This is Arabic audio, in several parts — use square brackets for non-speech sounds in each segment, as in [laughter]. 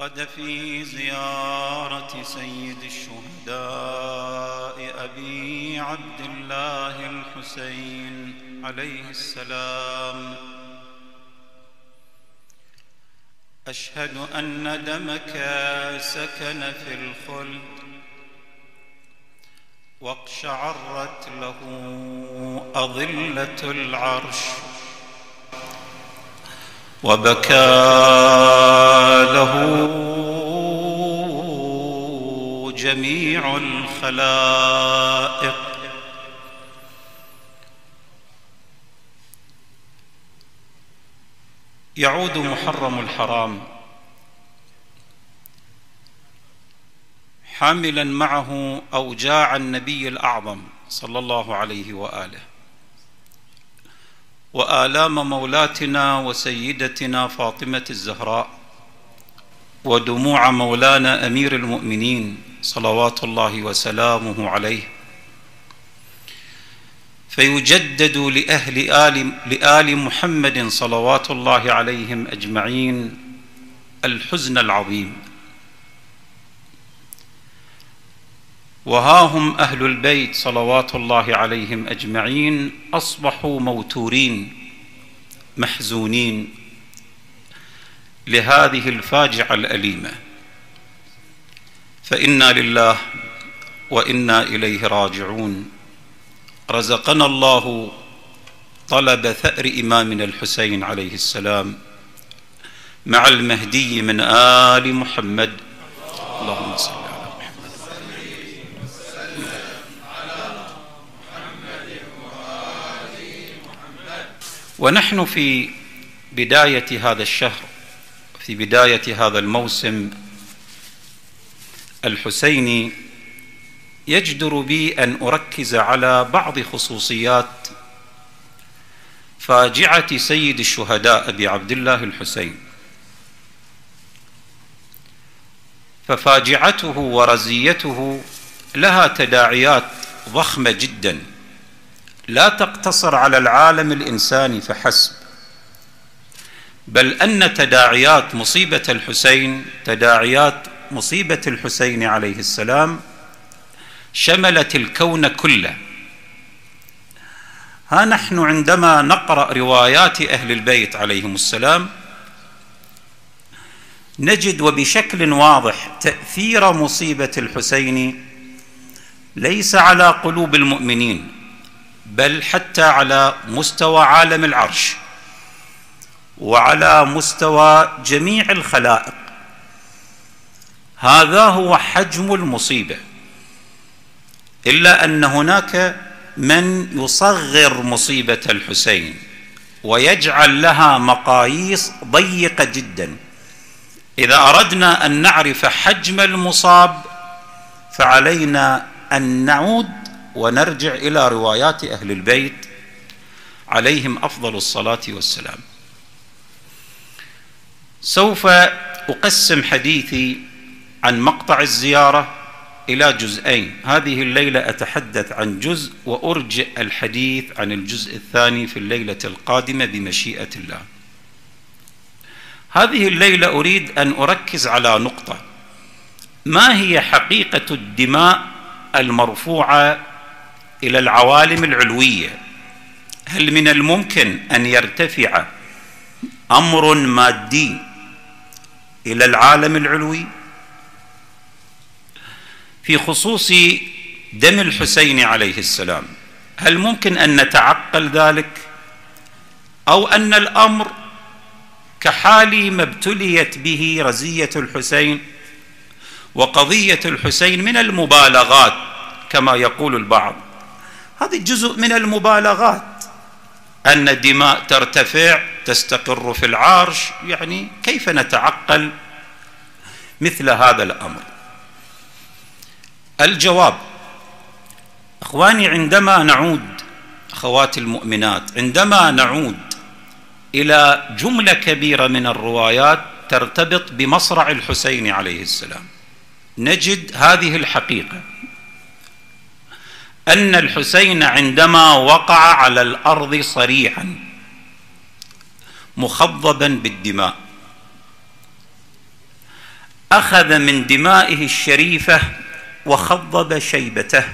ورد في زيارة سيد الشهداء أبي عبد الله الحسين عليه السلام. أشهد أن دمك سكن في الخلد واقشعرت له أظلة العرش وبكى له جميع الخلائق. يعود محرم الحرام حاملا معه اوجاع النبي الأعظم صلى الله عليه وآله. وآلام مولاتنا وسيدتنا فاطمة الزهراء ودموع مولانا أمير المؤمنين صلوات الله وسلامه عليه. فيجدد لأهل ال لآل محمد صلوات الله عليهم أجمعين الحزن العظيم. وها هم أهل البيت صلوات الله عليهم أجمعين أصبحوا موتورين محزونين. لهذه الفاجعة الأليمة. فإنا لله وإنا إليه راجعون. رزقنا الله طلب ثأر إمامنا الحسين عليه السلام مع المهدي من آل محمد. اللهم صل على محمد ونحن في بداية هذا الشهر في بداية هذا الموسم الحسيني يجدر بي أن أركز على بعض خصوصيات فاجعة سيد الشهداء أبي عبد الله الحسين. ففاجعته ورزيته لها تداعيات ضخمة جدا. لا تقتصر على العالم الإنساني فحسب. بل أن تداعيات مصيبة الحسين تداعيات مصيبة الحسين عليه السلام شملت الكون كله. ها نحن عندما نقرأ روايات أهل البيت عليهم السلام نجد وبشكل واضح تأثير مصيبة الحسين ليس على قلوب المؤمنين. بل حتى على مستوى عالم العرش وعلى مستوى جميع الخلائق. هذا هو حجم المصيبة. إلا أن هناك من يصغر مصيبة الحسين ويجعل لها مقاييس ضيقة جدا. إذا أردنا أن نعرف حجم المصاب فعلينا أن نعود ونرجع إلى روايات أهل البيت عليهم أفضل الصلاة والسلام. سوف أقسم حديثي عن مقطع الزيارة إلى جزئين. هذه الليلة أتحدث عن جزء وارجئ الحديث عن الجزء الثاني في الليلة القادمة بمشيئة الله. هذه الليلة أريد أن أركز على نقطة. ما هي حقيقة الدماء المرفوعة إلى العوالم العلوية. هل من الممكن أن يرتفع أمر مادي إلى العالم العلوي؟ في خصوص دم الحسين عليه السلام هل ممكن أن نتعقل ذلك؟ أو أن الأمر كحال ما ابتليت به رزية الحسين وقضية الحسين من المبالغات كما يقول البعض؟ هذه جزء من المبالغات. أن الدماء ترتفع تستقر في العرش يعني كيف نتعقل مثل هذا الأمر؟ الجواب أخواني عندما نعود أخواتي المؤمنات عندما نعود إلى جملة كبيرة من الروايات ترتبط بمصرع الحسين عليه السلام نجد هذه الحقيقة. أن الحسين عندما وقع على الأرض صريعا مخضبا بالدماء. أخذ من دمائه الشريفة وخضب شيبته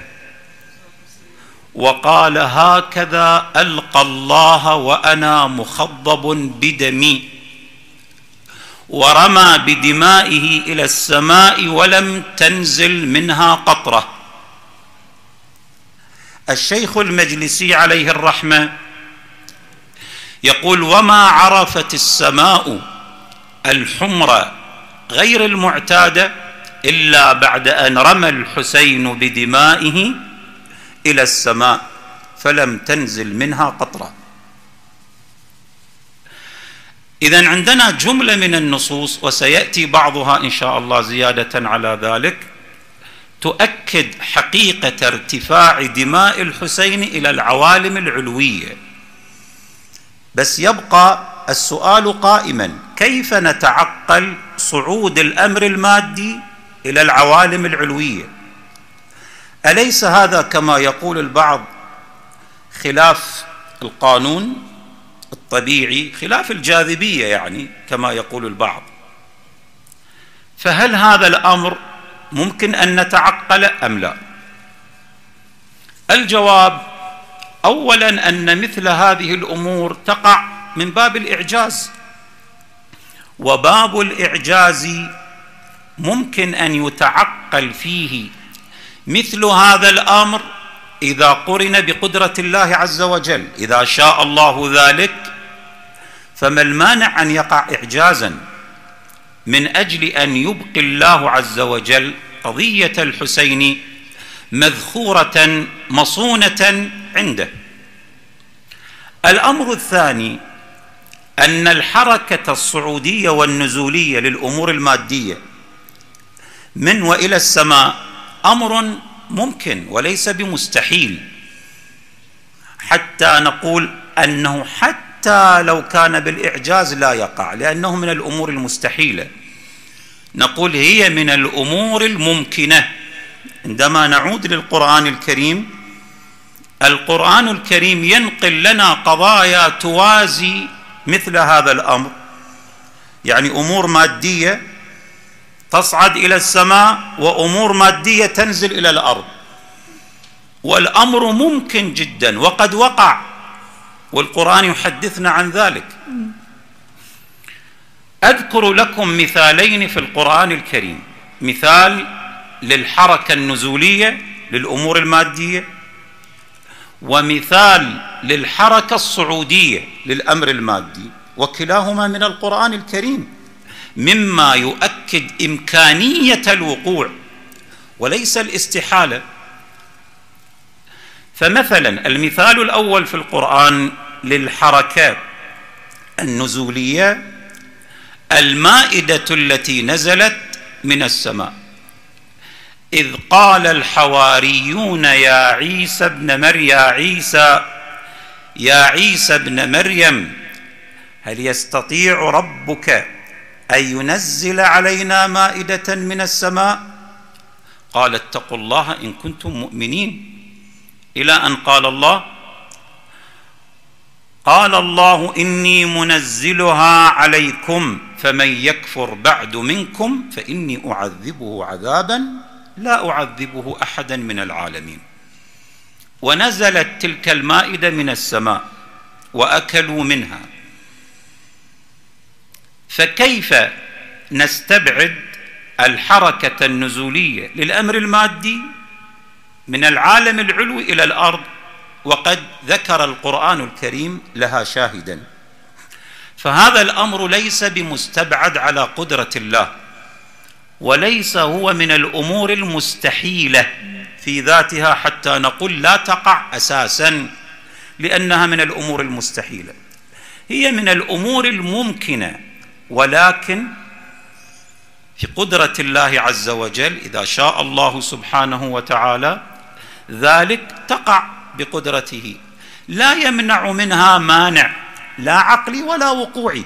وقال هكذا ألقى الله وأنا مخضب بدمي ورمى بدمائه إلى السماء ولم تنزل منها قطرة. الشيخ المجلسي عليه الرحمة يقول وما عرفت السماء الحمر غير المعتادة إلا بعد أن رمى الحسين بدمائه إلى السماء فلم تنزل منها قطرة. اذا عندنا جملة من النصوص وسيأتي بعضها إن شاء الله زيادة على ذلك. تؤكد حقيقة ارتفاع دماء الحسين إلى العوالم العلوية. بس يبقى السؤال قائما كيف نتعقل صعود الأمر المادي إلى العوالم العلوية؟ أليس هذا كما يقول البعض خلاف القانون الطبيعي خلاف الجاذبية يعني كما يقول البعض؟ فهل هذا الأمر ممكن أن نتعقل أم لا؟ الجواب اولا أن مثل هذه الأمور تقع من باب الإعجاز. وباب الإعجاز ممكن أن يتعقل فيه مثل هذا الأمر إذا قرن بقدرة الله عز وجل. إذا شاء الله ذلك فما المانع أن يقع اعجازا؟ من أجل أن يبقي الله عز وجل قضية الحسين مذخورة مصونة عنده. الأمر الثاني أن الحركة الصعودية والنزولية للأمور المادية من وإلى السماء أمر ممكن وليس بمستحيل. حتى نقول أنه حتى لو كان بالإعجاز لا يقع لأنه من الأمور المستحيلة. نقول هي من الأمور الممكنة. عندما نعود للقرآن الكريم القرآن الكريم ينقل لنا قضايا توازي مثل هذا الأمر. يعني أمور مادية تصعد إلى السماء وأمور مادية تنزل إلى الأرض. والأمر ممكن جدا وقد وقع والقرآن يحدثنا عن ذلك. أذكر لكم مثالين في القرآن الكريم. مثال للحركة النزولية للأمور المادية. ومثال للحركة الصعودية للأمر المادي. وكلاهما من القرآن الكريم. مما يؤكد إمكانية الوقوع وليس الاستحالة. فمثلا المثال الأول في القرآن للحركات النزولية المائدة التي نزلت من السماء. إذ قال الحواريون يا عيسى ابن مريم يا عيسى يا عيسى ابن مريم هل يستطيع ربك أن ينزل علينا مائدة من السماء؟ قال اتقوا الله إن كنتم مؤمنين. إلى أن قال الله قال الله إني منزلها عليكم فمن يكفر بعد منكم فإني أعذبه عذابا لا أعذبه احدا من العالمين. ونزلت تلك المائدة من السماء وأكلوا منها. فكيف نستبعد الحركة النزولية للأمر المادي من العالم العلوي إلى الأرض؟ وقد ذكر القرآن الكريم لها شاهدا. فهذا الأمر ليس بمستبعد على قدرة الله وليس هو من الأمور المستحيلة في ذاتها حتى نقول لا تقع أساسا لأنها من الأمور المستحيلة. هي من الأمور الممكنة ولكن في قدرة الله عز وجل إذا شاء الله سبحانه وتعالى ذلك تقع بقدرته. لا يمنع منها مانع لا عقلي ولا وقوعي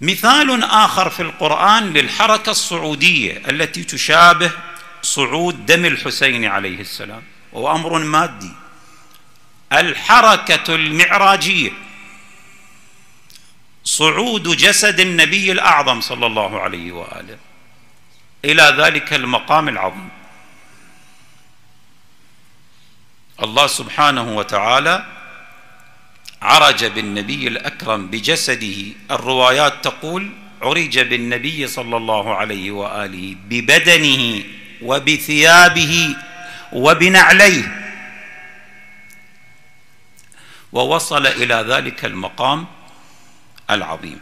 مثال آخر في القرآن للحركة الصعودية التي تشابه صعود دم الحسين عليه السلام وهو أمر مادي. صعود جسد النبي الأعظم صلى الله عليه وآله. إلى ذلك المقام العظيم. الله سبحانه وتعالى عرج بالنبي الأكرم بجسده. الروايات تقول عرج بالنبي صلى الله عليه وآله ببدنه وبثيابه وبنعليه. ووصل إلى ذلك المقام العظيم.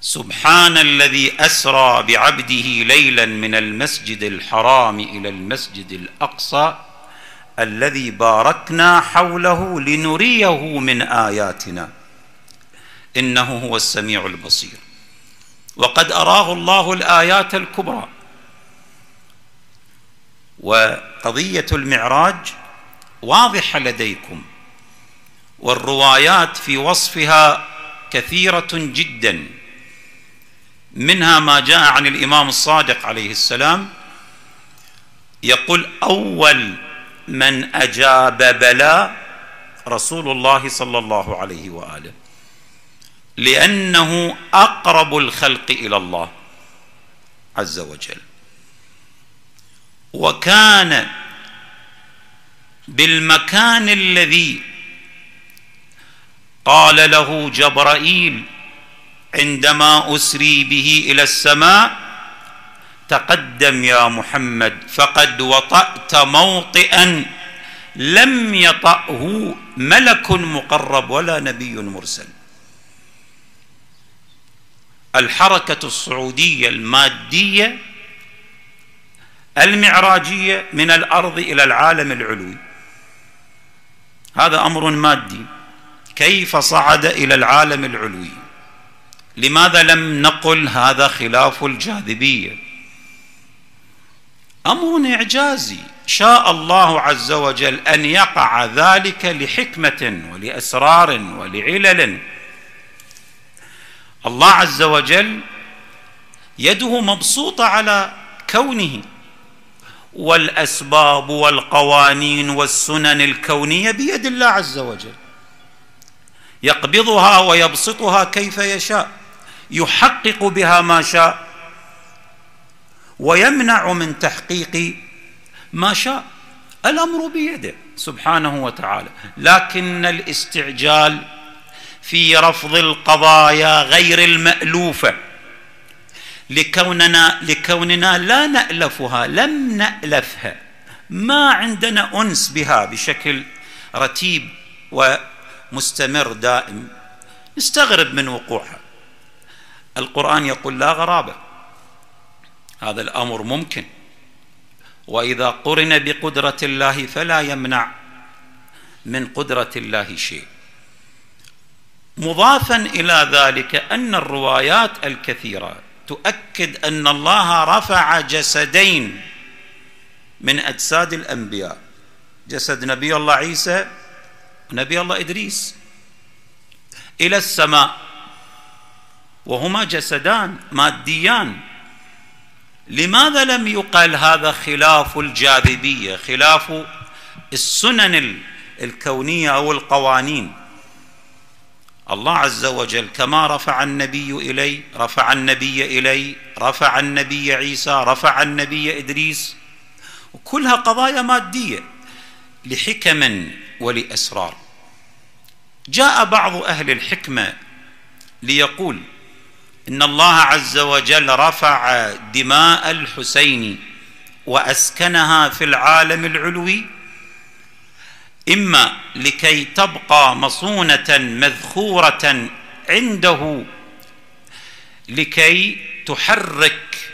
سبحان الذي أسرى بعبده ليلا من المسجد الحرام إلى المسجد الأقصى الذي باركنا حوله لنريه من آياتنا. إنه هو السميع البصير. وقد أراه الله الآيات الكبرى. وقضية المعراج واضحة لديكم. والروايات في وصفها كثيرة جدا. منها ما جاء عن الإمام الصادق عليه السلام. يقول أول من أجاب بلى رسول الله صلى الله عليه وآله. لأنه أقرب الخلق إلى الله عز وجل. وكان بالمكان الذي قال له جبرائيل عندما أسري به إلى السماء تقدم يا محمد فقد وطأت موطئا لم يطأه ملك مقرب ولا نبي مرسل. الحركة الصعودية المادية المعراجية من الأرض إلى العالم العلوي. هذا أمر مادي. كيف صعد إلى العالم العلوي؟ لماذا لم نقل هذا خلاف الجاذبية؟ أمر إعجازي؟ شاء الله عز وجل أن يقع ذلك لحكمة ولأسرار ولعلل. الله عز وجل يده مبسوطة على كونه. والأسباب والقوانين والسنن الكونية بيد الله عز وجل. يقبضها ويبسطها كيف يشاء. يحقق بها ما شاء. ويمنع من تحقيق ما شاء الأمر بيده سبحانه وتعالى. لكن الاستعجال في رفض القضايا غير المالوفه لكوننا لكوننا لا نألفها لم نألفها. ما عندنا أنس بها بشكل رتيب ومستمر دائم. نستغرب من وقوعها. القرآن يقول لا غرابة. هذا الأمر ممكن. وإذا قرن بقدرة الله فلا يمنع من قدرة الله شيء. مضافا إلى ذلك أن الروايات الكثيرة تؤكد أن الله رفع جسدين من أجساد الأنبياء. جسد نبي الله عيسى ونبي الله إدريس. إلى السماء. وهما جسدان ماديان. لماذا لم يقال هذا خلاف الجاذبية خلاف السنن الكونية أو القوانين؟ الله عز وجل كما رفع النبي إلي رفع النبي إلي رفع النبي عيسى رفع النبي إدريس وكلها قضايا مادية لحكم ولأسرار. جاء بعض أهل الحكمة ليقول إن الله عز وجل رفع دماء الحسين وأسكنها في العالم العلوي إما لكي تبقى مصونة مذخورة عنده لكي تحرك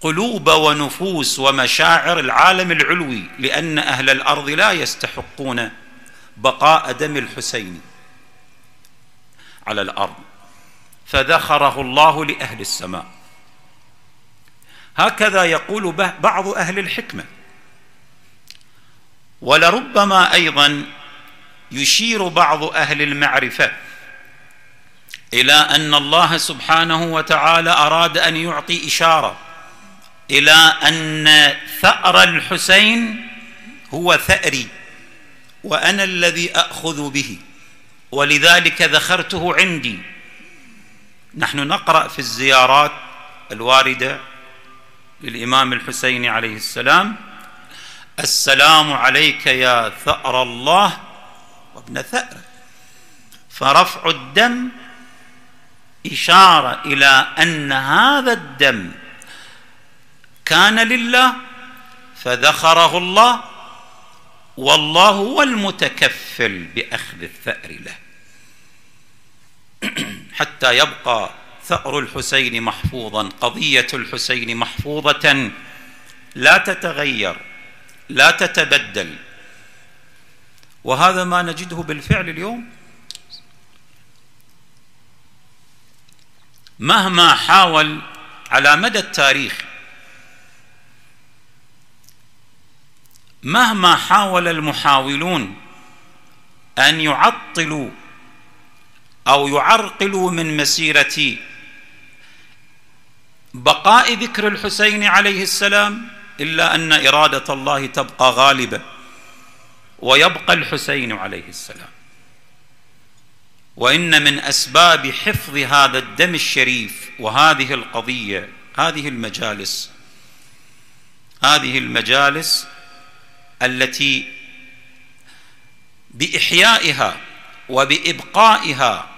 قلوب ونفوس ومشاعر العالم العلوي لأن أهل الأرض لا يستحقون بقاء دم الحسين على الأرض. فذخره الله لأهل السماء. هكذا يقول بعض أهل الحكمة. ولربما أيضا يشير بعض أهل المعرفة إلى أن الله سبحانه وتعالى أراد أن يعطي إشارة إلى أن ثأر الحسين هو ثأري وأنا الذي اخذ به ولذلك ذخرته عندي. نحن نقرأ في الزيارات الواردة للإمام الحسين عليه السلام السلام عليك يا ثأر الله وابن ثأر. فرفع الدم إشارة إلى أن هذا الدم كان لله فذخره الله والله هو المتكفل بأخذ الثأر له. [clears throat] حتى يبقى ثأر الحسين محفوظا قضية الحسين محفوظة. لا تتغير لا تتبدل. وهذا ما نجده بالفعل اليوم. مهما حاول على مدى التاريخ مهما حاول المحاولون أن يعطلوا أو يعرقلوا من مسيرة بقاء ذكر الحسين عليه السلام إلا أن إرادة الله تبقى غالبة ويبقى الحسين عليه السلام. وإن من أسباب حفظ هذا الدم الشريف وهذه القضية هذه المجالس هذه المجالس التي بإحيائها وبإبقائها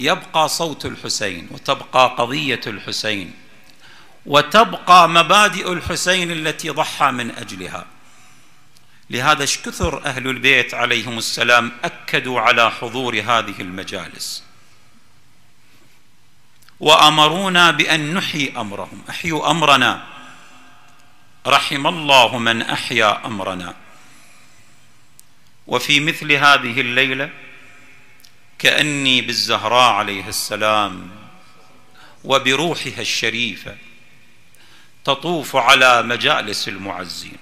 يبقى صوت الحسين وتبقى قضية الحسين وتبقى مبادئ الحسين التي ضحى من أجلها. لهذا كثر أهل البيت عليهم السلام أكدوا على حضور هذه المجالس وأمرونا بأن نحيي أمرهم. أحيوا أمرنا. رحم الله من أحيا أمرنا. وفي مثل هذه الليلة كأني بالزهراء عليه السلام وبروحها الشريفة تطوف على مجالس المعزين.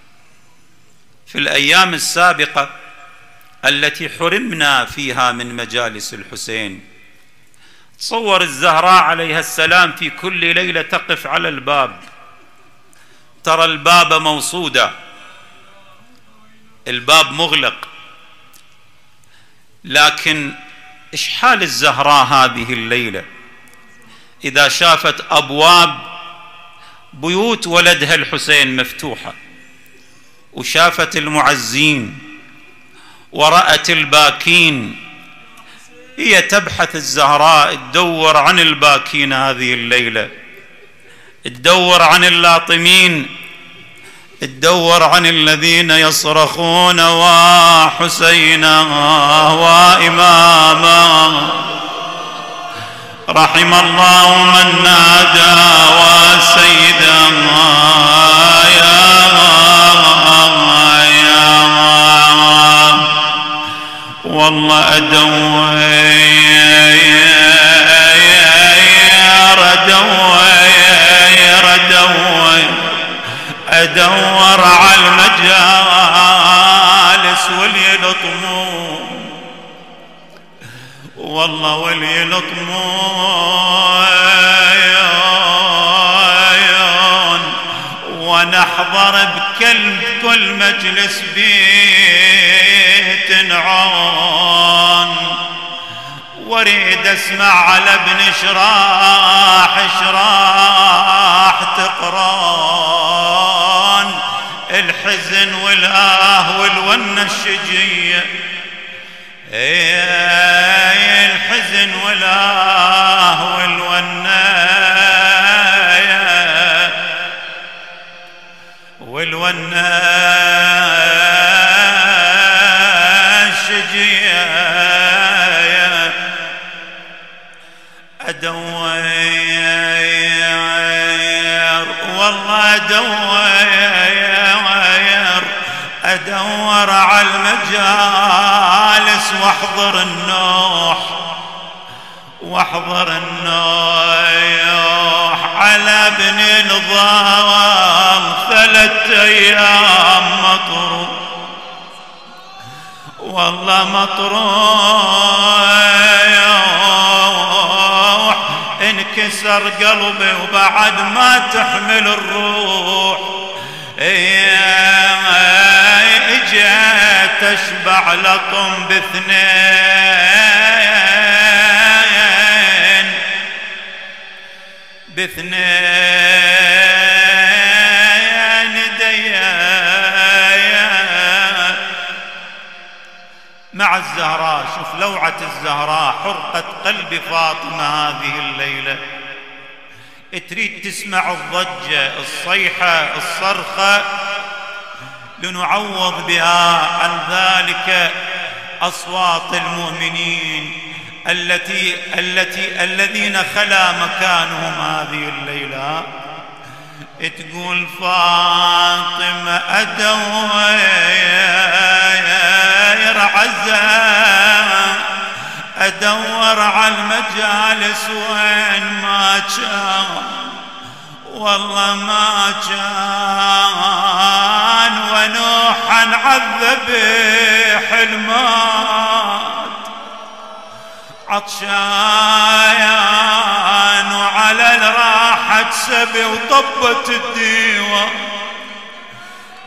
في الأيام السابقة التي حرمنا فيها من مجالس الحسين تصور الزهراء عليها السلام في كل ليلة تقف على الباب ترى الباب موصودا الباب مغلق لكن إيش حال الزهراء هذه الليلة؟ إذا شافت أبواب بيوت ولدها الحسين مفتوحة وشافت المعزين ورأت الباكين هي تبحث الزهراء تدور عن الباكين هذه الليلة تدور عن اللاطمين تدور عن الذين يصرخون وحسينا وإماما. رحم الله من نادى وسيدا يا يا والله أدور المجالس واللي يلطمون والله واللي يلطمون ونحضر بكل كل مجلس بيت عون. واريد اسمع على ابن شراح شراح تقران الحزن والآه والونة الشجية إيه الحزن والآه والونة والونة والله ادور على المجالس واحضر النوح واحضر النوح. على ابن الظلام ثلاث أيام مطر والله مطروح انكسر قلبي وبعد ما تحمل الروح. تعلقهم باثنين. باثنين ديا مع الزهراء شوف لوعة الزهراء حرقة قلب فاطمة هذه الليلة. تريد تسمع الضجة الصيحة الصرخة. لنعوض بها عن ذلك أصوات المؤمنين التي التي الذين خلا مكانهم هذه الليلة. تقول فاطمة أدور عزام أدور على المجالس وين ما كان والله ما كان ونوحا عذب حلمات. عطشان وعلى الراحة سبي وطبت الديوان.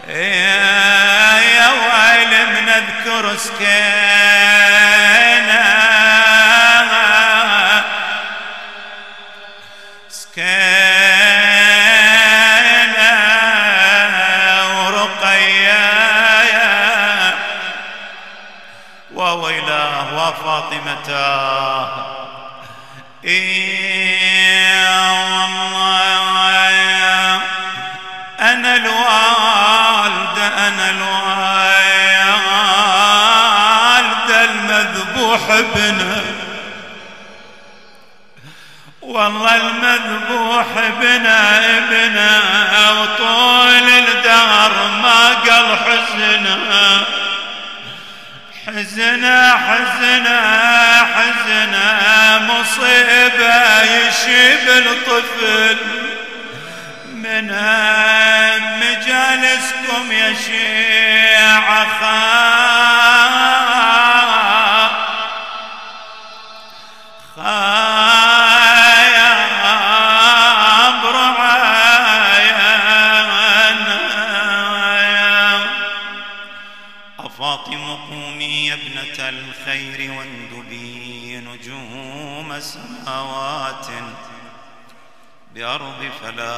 يا ويل من أذكر سكينة ابنها والله المذبوح ابنا ابنا وطول الدهر ما قل حزنها حزنا حزنا حزنا مصيبة يشيب الطفل. من مجالسكم يا شيعة خايب سماوات بأرض فلا